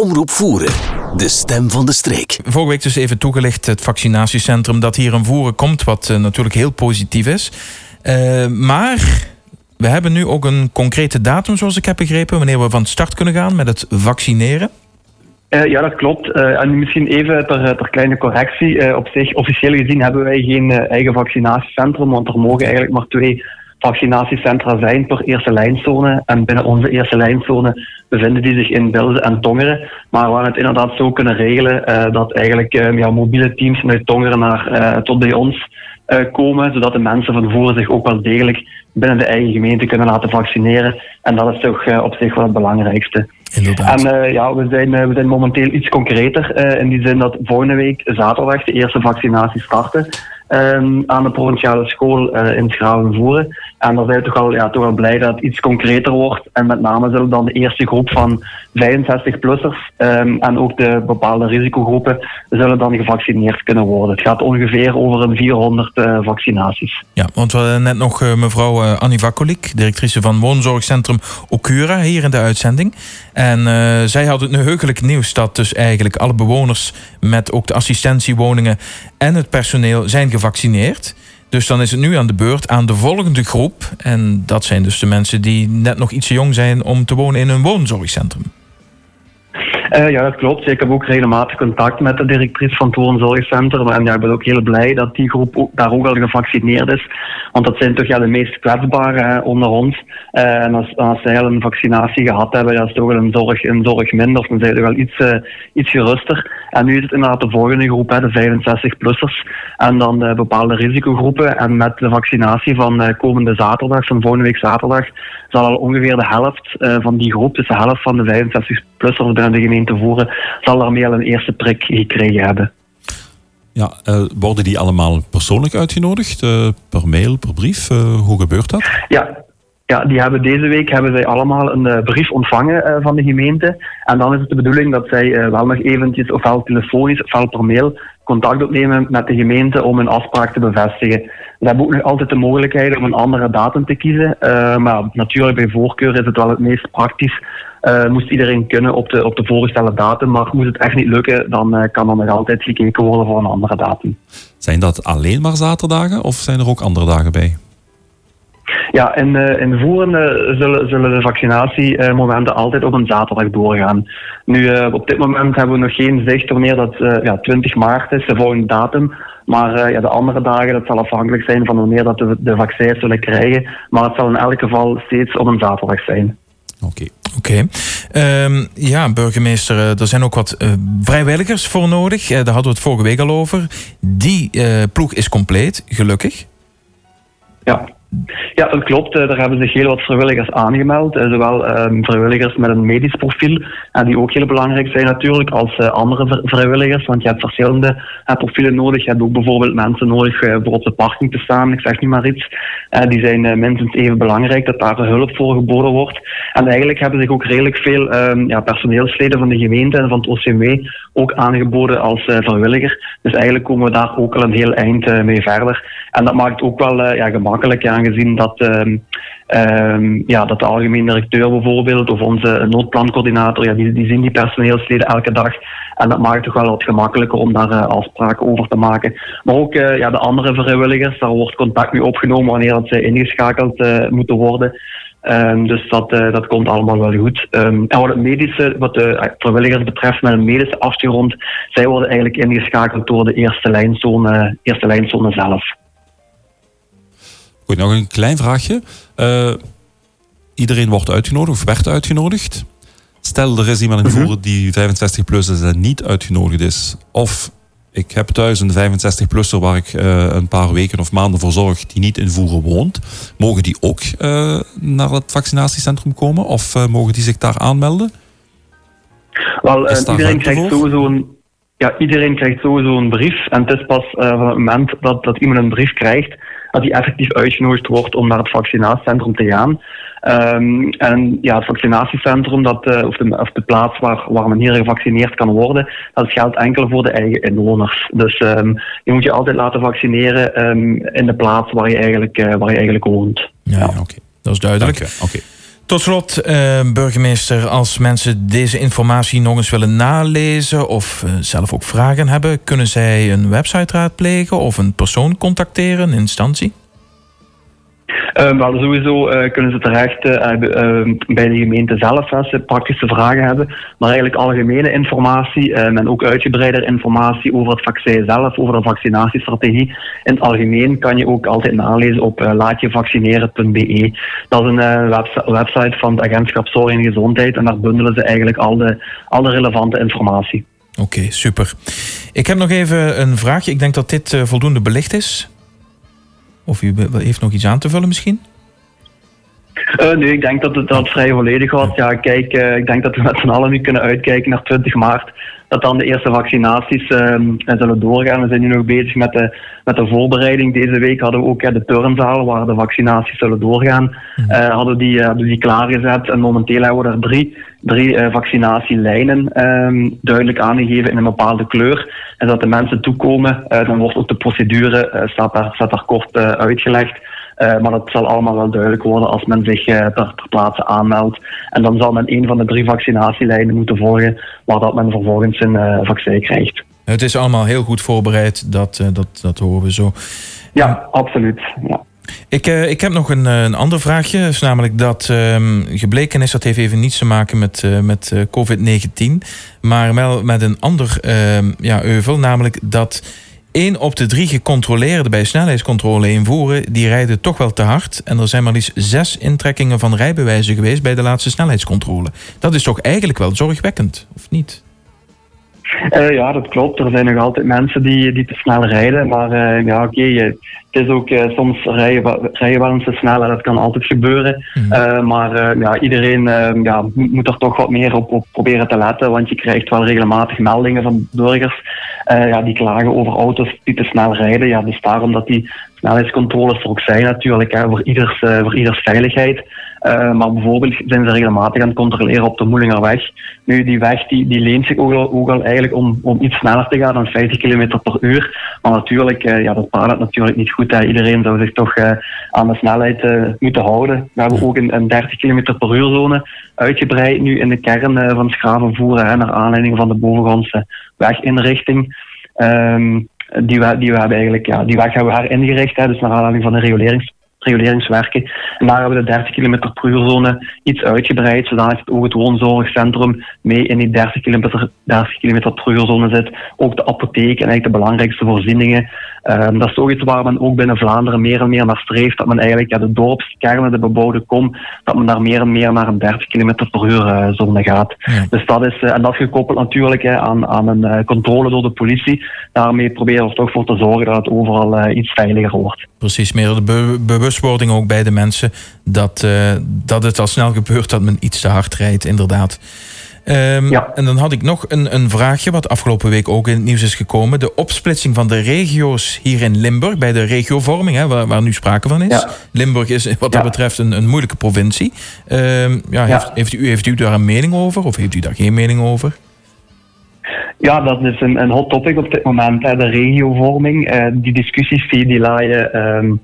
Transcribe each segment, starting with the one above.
Omroep Voeren, de stem van de streek. Vorige week dus even toegelicht het vaccinatiecentrum dat hier in Voeren komt, wat uh, natuurlijk heel positief is. Uh, maar we hebben nu ook een concrete datum, zoals ik heb begrepen, wanneer we van start kunnen gaan met het vaccineren. Uh, ja, dat klopt. Uh, en misschien even ter, ter kleine correctie. Uh, op zich, officieel gezien hebben wij geen eigen vaccinatiecentrum, want er mogen eigenlijk maar twee vaccinatiecentra zijn per eerste lijnzone. En binnen onze eerste lijnzone bevinden die zich in Bilze en Tongeren. Maar we gaan het inderdaad zo kunnen regelen dat eigenlijk ja, mobiele teams vanuit Tongeren naar, tot bij ons komen, zodat de mensen van voren zich ook wel degelijk binnen de eigen gemeente kunnen laten vaccineren. En dat is toch op zich wel het belangrijkste. Inderdaad. En ja, we zijn, we zijn momenteel iets concreter in die zin dat volgende week zaterdag de eerste vaccinatie starten. Um, aan de provinciale school uh, in Schravenvoeren. En daar zijn we toch wel, ja, toch wel blij dat het iets concreter wordt. En met name zullen dan de eerste groep van 65-plussers um, en ook de bepaalde risicogroepen zullen dan gevaccineerd kunnen worden. Het gaat ongeveer over een 400 uh, vaccinaties. Ja, want we hadden net nog uh, mevrouw Annie Vakolik, directrice van woonzorgcentrum Okura, hier in de uitzending. En zij had het heugelijk nieuws dat dus eigenlijk alle bewoners met ook de assistentiewoningen en het personeel zijn gevaccineerd. Dus dan is het nu aan de beurt aan de volgende groep. En dat zijn dus de mensen die net nog iets te jong zijn om te wonen in een woonzorgcentrum. Uh, ja, dat klopt. Ik heb ook regelmatig contact met de directrice van het woonzorgcentrum. En ja, ik ben ook heel blij dat die groep daar ook al gevaccineerd is. Want dat zijn toch ja, de meest kwetsbaren onder ons. Uh, en als, als zij al een vaccinatie gehad hebben, ja, is toch wel een zorg, een zorg minder. Dan zijn ze wel iets, uh, iets geruster. En nu is het inderdaad de volgende groep, hè, de 65-plussers. En dan de bepaalde risicogroepen. En met de vaccinatie van komende zaterdag, van volgende week zaterdag, zal al ongeveer de helft van die groep, dus de helft van de 65-plussers binnen de gemeente Voeren, zal daarmee al een eerste prik gekregen hebben. Ja, worden die allemaal persoonlijk uitgenodigd? Per mail, per brief? Hoe gebeurt dat? Ja, ja, die hebben deze week hebben zij allemaal een brief ontvangen van de gemeente. En dan is het de bedoeling dat zij wel nog eventjes, ofwel telefonisch, ofwel per mail, contact opnemen met de gemeente om een afspraak te bevestigen. We hebben ook nog altijd de mogelijkheid om een andere datum te kiezen. maar natuurlijk, bij voorkeur is het wel het meest praktisch moest iedereen kunnen op de, op de voorgestelde datum. Maar moest het echt niet lukken, dan kan er nog altijd gekeken worden voor een andere datum. Zijn dat alleen maar zaterdagen of zijn er ook andere dagen bij? Ja, in, uh, in Voeren zullen, zullen de vaccinatiemomenten altijd op een zaterdag doorgaan. Nu, op dit moment hebben we nog geen zicht wanneer dat ja, 20 maart is, de volgende datum. Maar ja, de andere dagen, dat zal afhankelijk zijn van wanneer dat we de vaccins zullen krijgen. Maar het zal in elk geval steeds op een zaterdag zijn. Oké. Oké. Okay. Um, ja, burgemeester, er zijn ook wat uh, vrijwilligers voor nodig. Uh, daar hadden we het vorige week al over. Die uh, ploeg is compleet, gelukkig. Ja, ja, dat klopt. Daar hebben zich heel wat vrijwilligers aangemeld. Zowel um, vrijwilligers met een medisch profiel, en die ook heel belangrijk zijn natuurlijk, als andere vrijwilligers. Want je hebt verschillende profielen nodig. Je hebt ook bijvoorbeeld mensen nodig voor op de parking te staan, ik zeg nu maar iets. die zijn minstens even belangrijk, dat daar hulp voor geboden wordt. En eigenlijk hebben zich ook redelijk veel um, ja, personeelsleden van de gemeente en van het OCMW ook aangeboden als vrijwilliger. Dus eigenlijk komen we daar ook al een heel eind mee verder. En dat maakt ook wel ja, gemakkelijk, aangezien dat, um, um, ja, dat de algemeen directeur bijvoorbeeld of onze noodplancoördinator, ja, die, die zien die personeelsleden elke dag. En dat maakt het toch wel wat gemakkelijker om daar uh, afspraken over te maken. Maar ook uh, ja, de andere vrijwilligers, daar wordt contact mee opgenomen wanneer dat ze ingeschakeld uh, moeten worden. Um, dus dat, dat komt allemaal wel goed. En wat het medische, wat de vrijwilligers betreft met een medische achtergrond, zij worden eigenlijk ingeschakeld door de eerste lijnzone, eerste lijnzone zelf. Goed, nog een klein vraagje. Uh, iedereen wordt uitgenodigd of werd uitgenodigd. Stel, er is iemand in Voeren mm die 65 plus is en niet uitgenodigd is. Of ik heb thuis een 65-plusser waar ik uh, een paar weken of maanden voor zorg die niet in Voeren woont. Mogen die ook uh, naar het vaccinatiecentrum komen of uh, mogen die zich daar aanmelden? Wel, iedereen krijgt sowieso een, ja, iedereen krijgt sowieso een brief. En het is pas van het moment dat, dat iemand een brief krijgt, dat hij effectief uitgenodigd wordt om naar het vaccinatiecentrum te gaan. Um, en ja, het vaccinatiecentrum, dat, uh, of, de, of de plaats waar, waar men hier gevaccineerd kan worden, dat geldt enkel voor de eigen inwoners. Dus um, je moet je altijd laten vaccineren um, in de plaats waar je eigenlijk, uh, waar je eigenlijk woont. Ja, ja. oké. Okay. Dat is duidelijk. Oké. Tot slot, eh, burgemeester, als mensen deze informatie nog eens willen nalezen of eh, zelf ook vragen hebben, kunnen zij een website raadplegen of een persoon contacteren, een instantie? Uh, sowieso uh, kunnen ze terecht uh, bij de gemeente zelf als ze praktische vragen hebben. Maar eigenlijk algemene informatie en ook uitgebreider informatie over het vaccin zelf, over de vaccinatiestrategie. In het algemeen kan je ook altijd nalezen op laatjevaccineren.be. Dat is een website van het agentschap Zorg en Gezondheid en daar bundelen ze eigenlijk al de, al de relevante informatie. Oké, super. Ik heb nog even een vraagje. Ik denk dat dit voldoende belicht is. Of u heeft nog iets aan te vullen misschien? Uh, nee, ik denk dat het dat vrij volledig was. Ja, kijk, uh, ik denk dat we met z'n allen nu kunnen uitkijken naar 20 maart. Dat dan de eerste vaccinaties uh, zullen doorgaan. We zijn nu nog bezig met de, met de voorbereiding. Deze week hadden we ook de turnzaal waar de vaccinaties zullen doorgaan. Uh, hadden, die, hadden die klaargezet. En momenteel hebben we er drie, drie vaccinatielijnen um, duidelijk aangegeven in een bepaalde kleur. En dat de mensen toekomen, dan wordt ook de procedure, staat, daar, staat daar kort uitgelegd. Uh, maar dat zal allemaal wel duidelijk worden als men zich uh, ter, ter, plaatse aanmeldt. En dan zal men een van de drie vaccinatielijnen moeten volgen, waar dat men vervolgens een uh, vaccin krijgt. Het is allemaal heel goed voorbereid, dat, dat, dat horen we zo. Ja, absoluut. Ja. Ik, ik heb nog een, een ander vraagje. is namelijk dat um, gebleken is, dat heeft even niets te maken met, uh, met uh, COVID-19. Maar wel met een ander ja, euvel. Namelijk dat 1 op de drie gecontroleerden bij snelheidscontrole invoeren, die rijden toch wel te hard. En er zijn maar liefst zes intrekkingen van rijbewijzen geweest bij de laatste snelheidscontrole. Dat is toch eigenlijk wel zorgwekkend, of niet? Uh, ja, dat klopt. Er zijn nog altijd mensen die, die te snel rijden. Maar uh, ja, oké, okay, het is ook uh, soms rijden, rijden wel eens te snel dat kan altijd gebeuren. Mm. maar ja, iedereen ja, moet er toch wat meer op, op, proberen te letten. Want je krijgt wel regelmatig meldingen van burgers ja, die klagen over auto's die te snel rijden. Ja, dus daarom dat die snelheidscontroles er ook zijn natuurlijk, hè, voor, ieders, voor ieders veiligheid. Uh, maar bijvoorbeeld zijn ze regelmatig aan het controleren op de Moelingerweg. Nu, die weg die, die leent zich ook al, ook al eigenlijk om, om iets sneller te gaan dan 50 km per uur. Maar natuurlijk, uh, ja, dat paard natuurlijk niet goed. Hè. Iedereen zou zich toch uh, aan de snelheid moeten houden. We hebben ook een, een 30 km per uur zone uitgebreid nu in de kern van Schravenvoeren, hè, naar aanleiding van de bovengrondse weginrichting. Um, die, we, die we hebben eigenlijk, ja, die weg hebben we heringericht, hè, dus naar aanleiding van de regulerings reguleringswerken. En daar hebben we de 30 km per uurzone iets uitgebreid, zodat ook het woonzorgcentrum mee in die 30 km, 30 km per uurzone zit. Ook de apotheek en eigenlijk de belangrijkste voorzieningen. Um, dat is ook iets waar men ook binnen Vlaanderen meer en meer naar streeft. Dat men eigenlijk ja, de dorpskernen, de bebouwde kom, dat men daar meer en meer naar een 30 km per uur uh, zone gaat. Ja. Dus dat is, uh, en dat is gekoppeld natuurlijk hè, aan, aan een uh, controle door de politie. Daarmee proberen we er toch voor te zorgen dat het overal iets veiliger wordt. Precies, meer de be bewustwording ook bij de mensen dat, dat het al snel gebeurt dat men iets te hard rijdt, inderdaad. Um, ja. En dan had ik nog een, een vraagje, wat afgelopen week ook in het nieuws is gekomen. De opsplitsing van de regio's hier in Limburg, bij de regiovorming, hè, waar, waar nu sprake van is. Ja. Limburg is wat dat betreft een, een moeilijke provincie. Um, ja, heeft, heeft, u, heeft u daar een mening over of heeft u daar geen mening over? Ja, dat is een, een hot topic op dit moment. Hè. De regiovorming, uh, die discussies die, die laaien, um,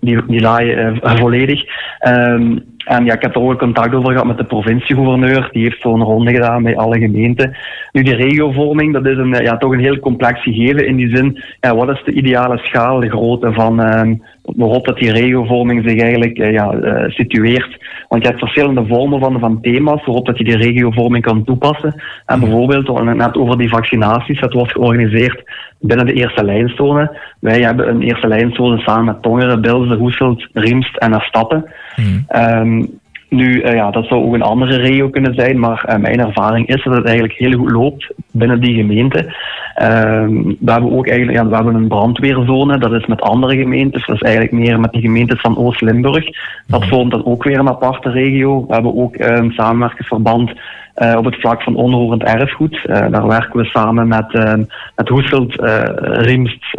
die, die laaien uh, volledig. Um, en ja, ik heb er ook contact over gehad met de provinciegouverneur. Die heeft zo'n ronde gedaan bij alle gemeenten. Nu, die regiovorming, dat is een, ja, toch een heel complex gegeven. In die zin, ja, wat is de ideale schaal, de grootte van uh, waarop dat die regiovorming zich eigenlijk uh, ja, uh, situeert. Want je hebt verschillende vormen van, van thema's waarop dat je die regiovorming kan toepassen. En bijvoorbeeld, net over die vaccinaties, dat wordt georganiseerd binnen de eerste lijnzone. Wij hebben een eerste lijnzone samen met Tongeren, Bilze, Hoeselt, Riemst en Erstappen. Mm. Um, nu, uh, ja, dat zou ook een andere regio kunnen zijn, maar uh, mijn ervaring is dat het eigenlijk heel goed loopt binnen die gemeente. Uh, we hebben ook eigenlijk ja, we hebben een brandweerzone, dat is met andere gemeentes, dat is eigenlijk meer met de gemeentes van Oost-Limburg. Dat vormt dan ook weer een aparte regio. We hebben ook een samenwerkingsverband eh, op het vlak van onroerend erfgoed. Eh, daar werken we samen met, uh, met Hoeselt, Riemst,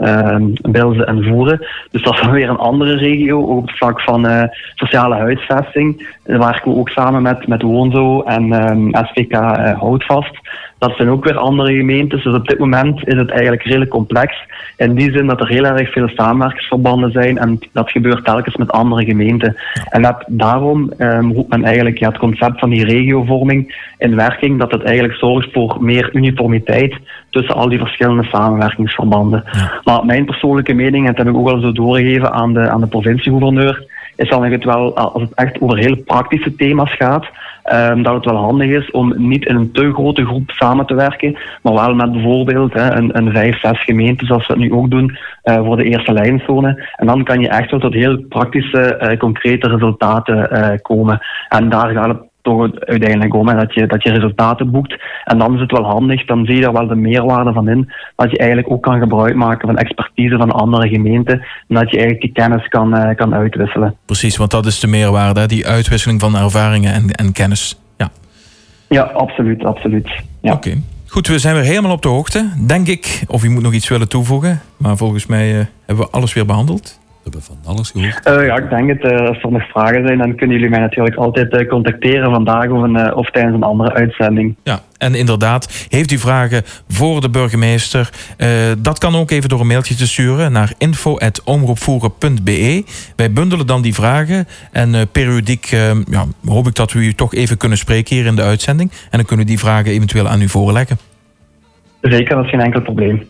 Bilze en Voeren. Dus dat is dan weer een andere regio. Ook op het vlak van sociale huisvesting. Daar werken we ook samen met, met Woonzo en SVK Houtvast dat zijn ook weer andere gemeentes. Dus op dit moment is het eigenlijk redelijk complex. In die zin dat er heel erg veel samenwerkingsverbanden zijn en dat gebeurt telkens met andere gemeenten. En net daarom um, roept men eigenlijk ja, het concept van die regiovorming in werking, dat het eigenlijk zorgt voor meer uniformiteit tussen al die verschillende samenwerkingsverbanden. Maar mijn persoonlijke mening, en dat heb ik ook al zo doorgegeven aan de, aan de provinciegouverneur, is dan het wel, als het echt over heel praktische thema's gaat, um, dat het wel handig is om niet in een te grote groep samen te werken, maar wel met bijvoorbeeld hè, een, een vijf, zes gemeenten, zoals we het nu ook doen, uh, voor de eerste lijnzone. En dan kan je echt wel tot heel praktische, uh, concrete resultaten uh, komen. En daar gaat het toch uiteindelijk om. dat, je, dat je resultaten boekt. En dan is het wel handig, dan zie je daar wel de meerwaarde van in. Dat je eigenlijk ook kan gebruik maken van expertise van andere gemeenten. En dat je eigenlijk die kennis kan, uh, kan uitwisselen. Precies, want dat is de meerwaarde, die uitwisseling van ervaringen en, en kennis. Ja, ja absoluut, absoluut. Ja. Oké. Goed, we zijn weer helemaal op de hoogte, denk ik. Of u moet nog iets willen toevoegen. Maar volgens mij uh, hebben we alles weer behandeld hebben van alles gehoord. Uh, ja, ik denk het. Uh, als er nog vragen zijn, dan kunnen jullie mij natuurlijk altijd uh, contacteren vandaag of, een, of tijdens een andere uitzending. Ja, en inderdaad, heeft u vragen voor de burgemeester? dat kan ook even door een mailtje te sturen naar info.omroepvoeren.be. Wij bundelen dan die vragen en periodiek ja, hoop ik dat we u toch even kunnen spreken hier in de uitzending. En dan kunnen we die vragen eventueel aan u voorleggen. Zeker, dat is geen enkel probleem.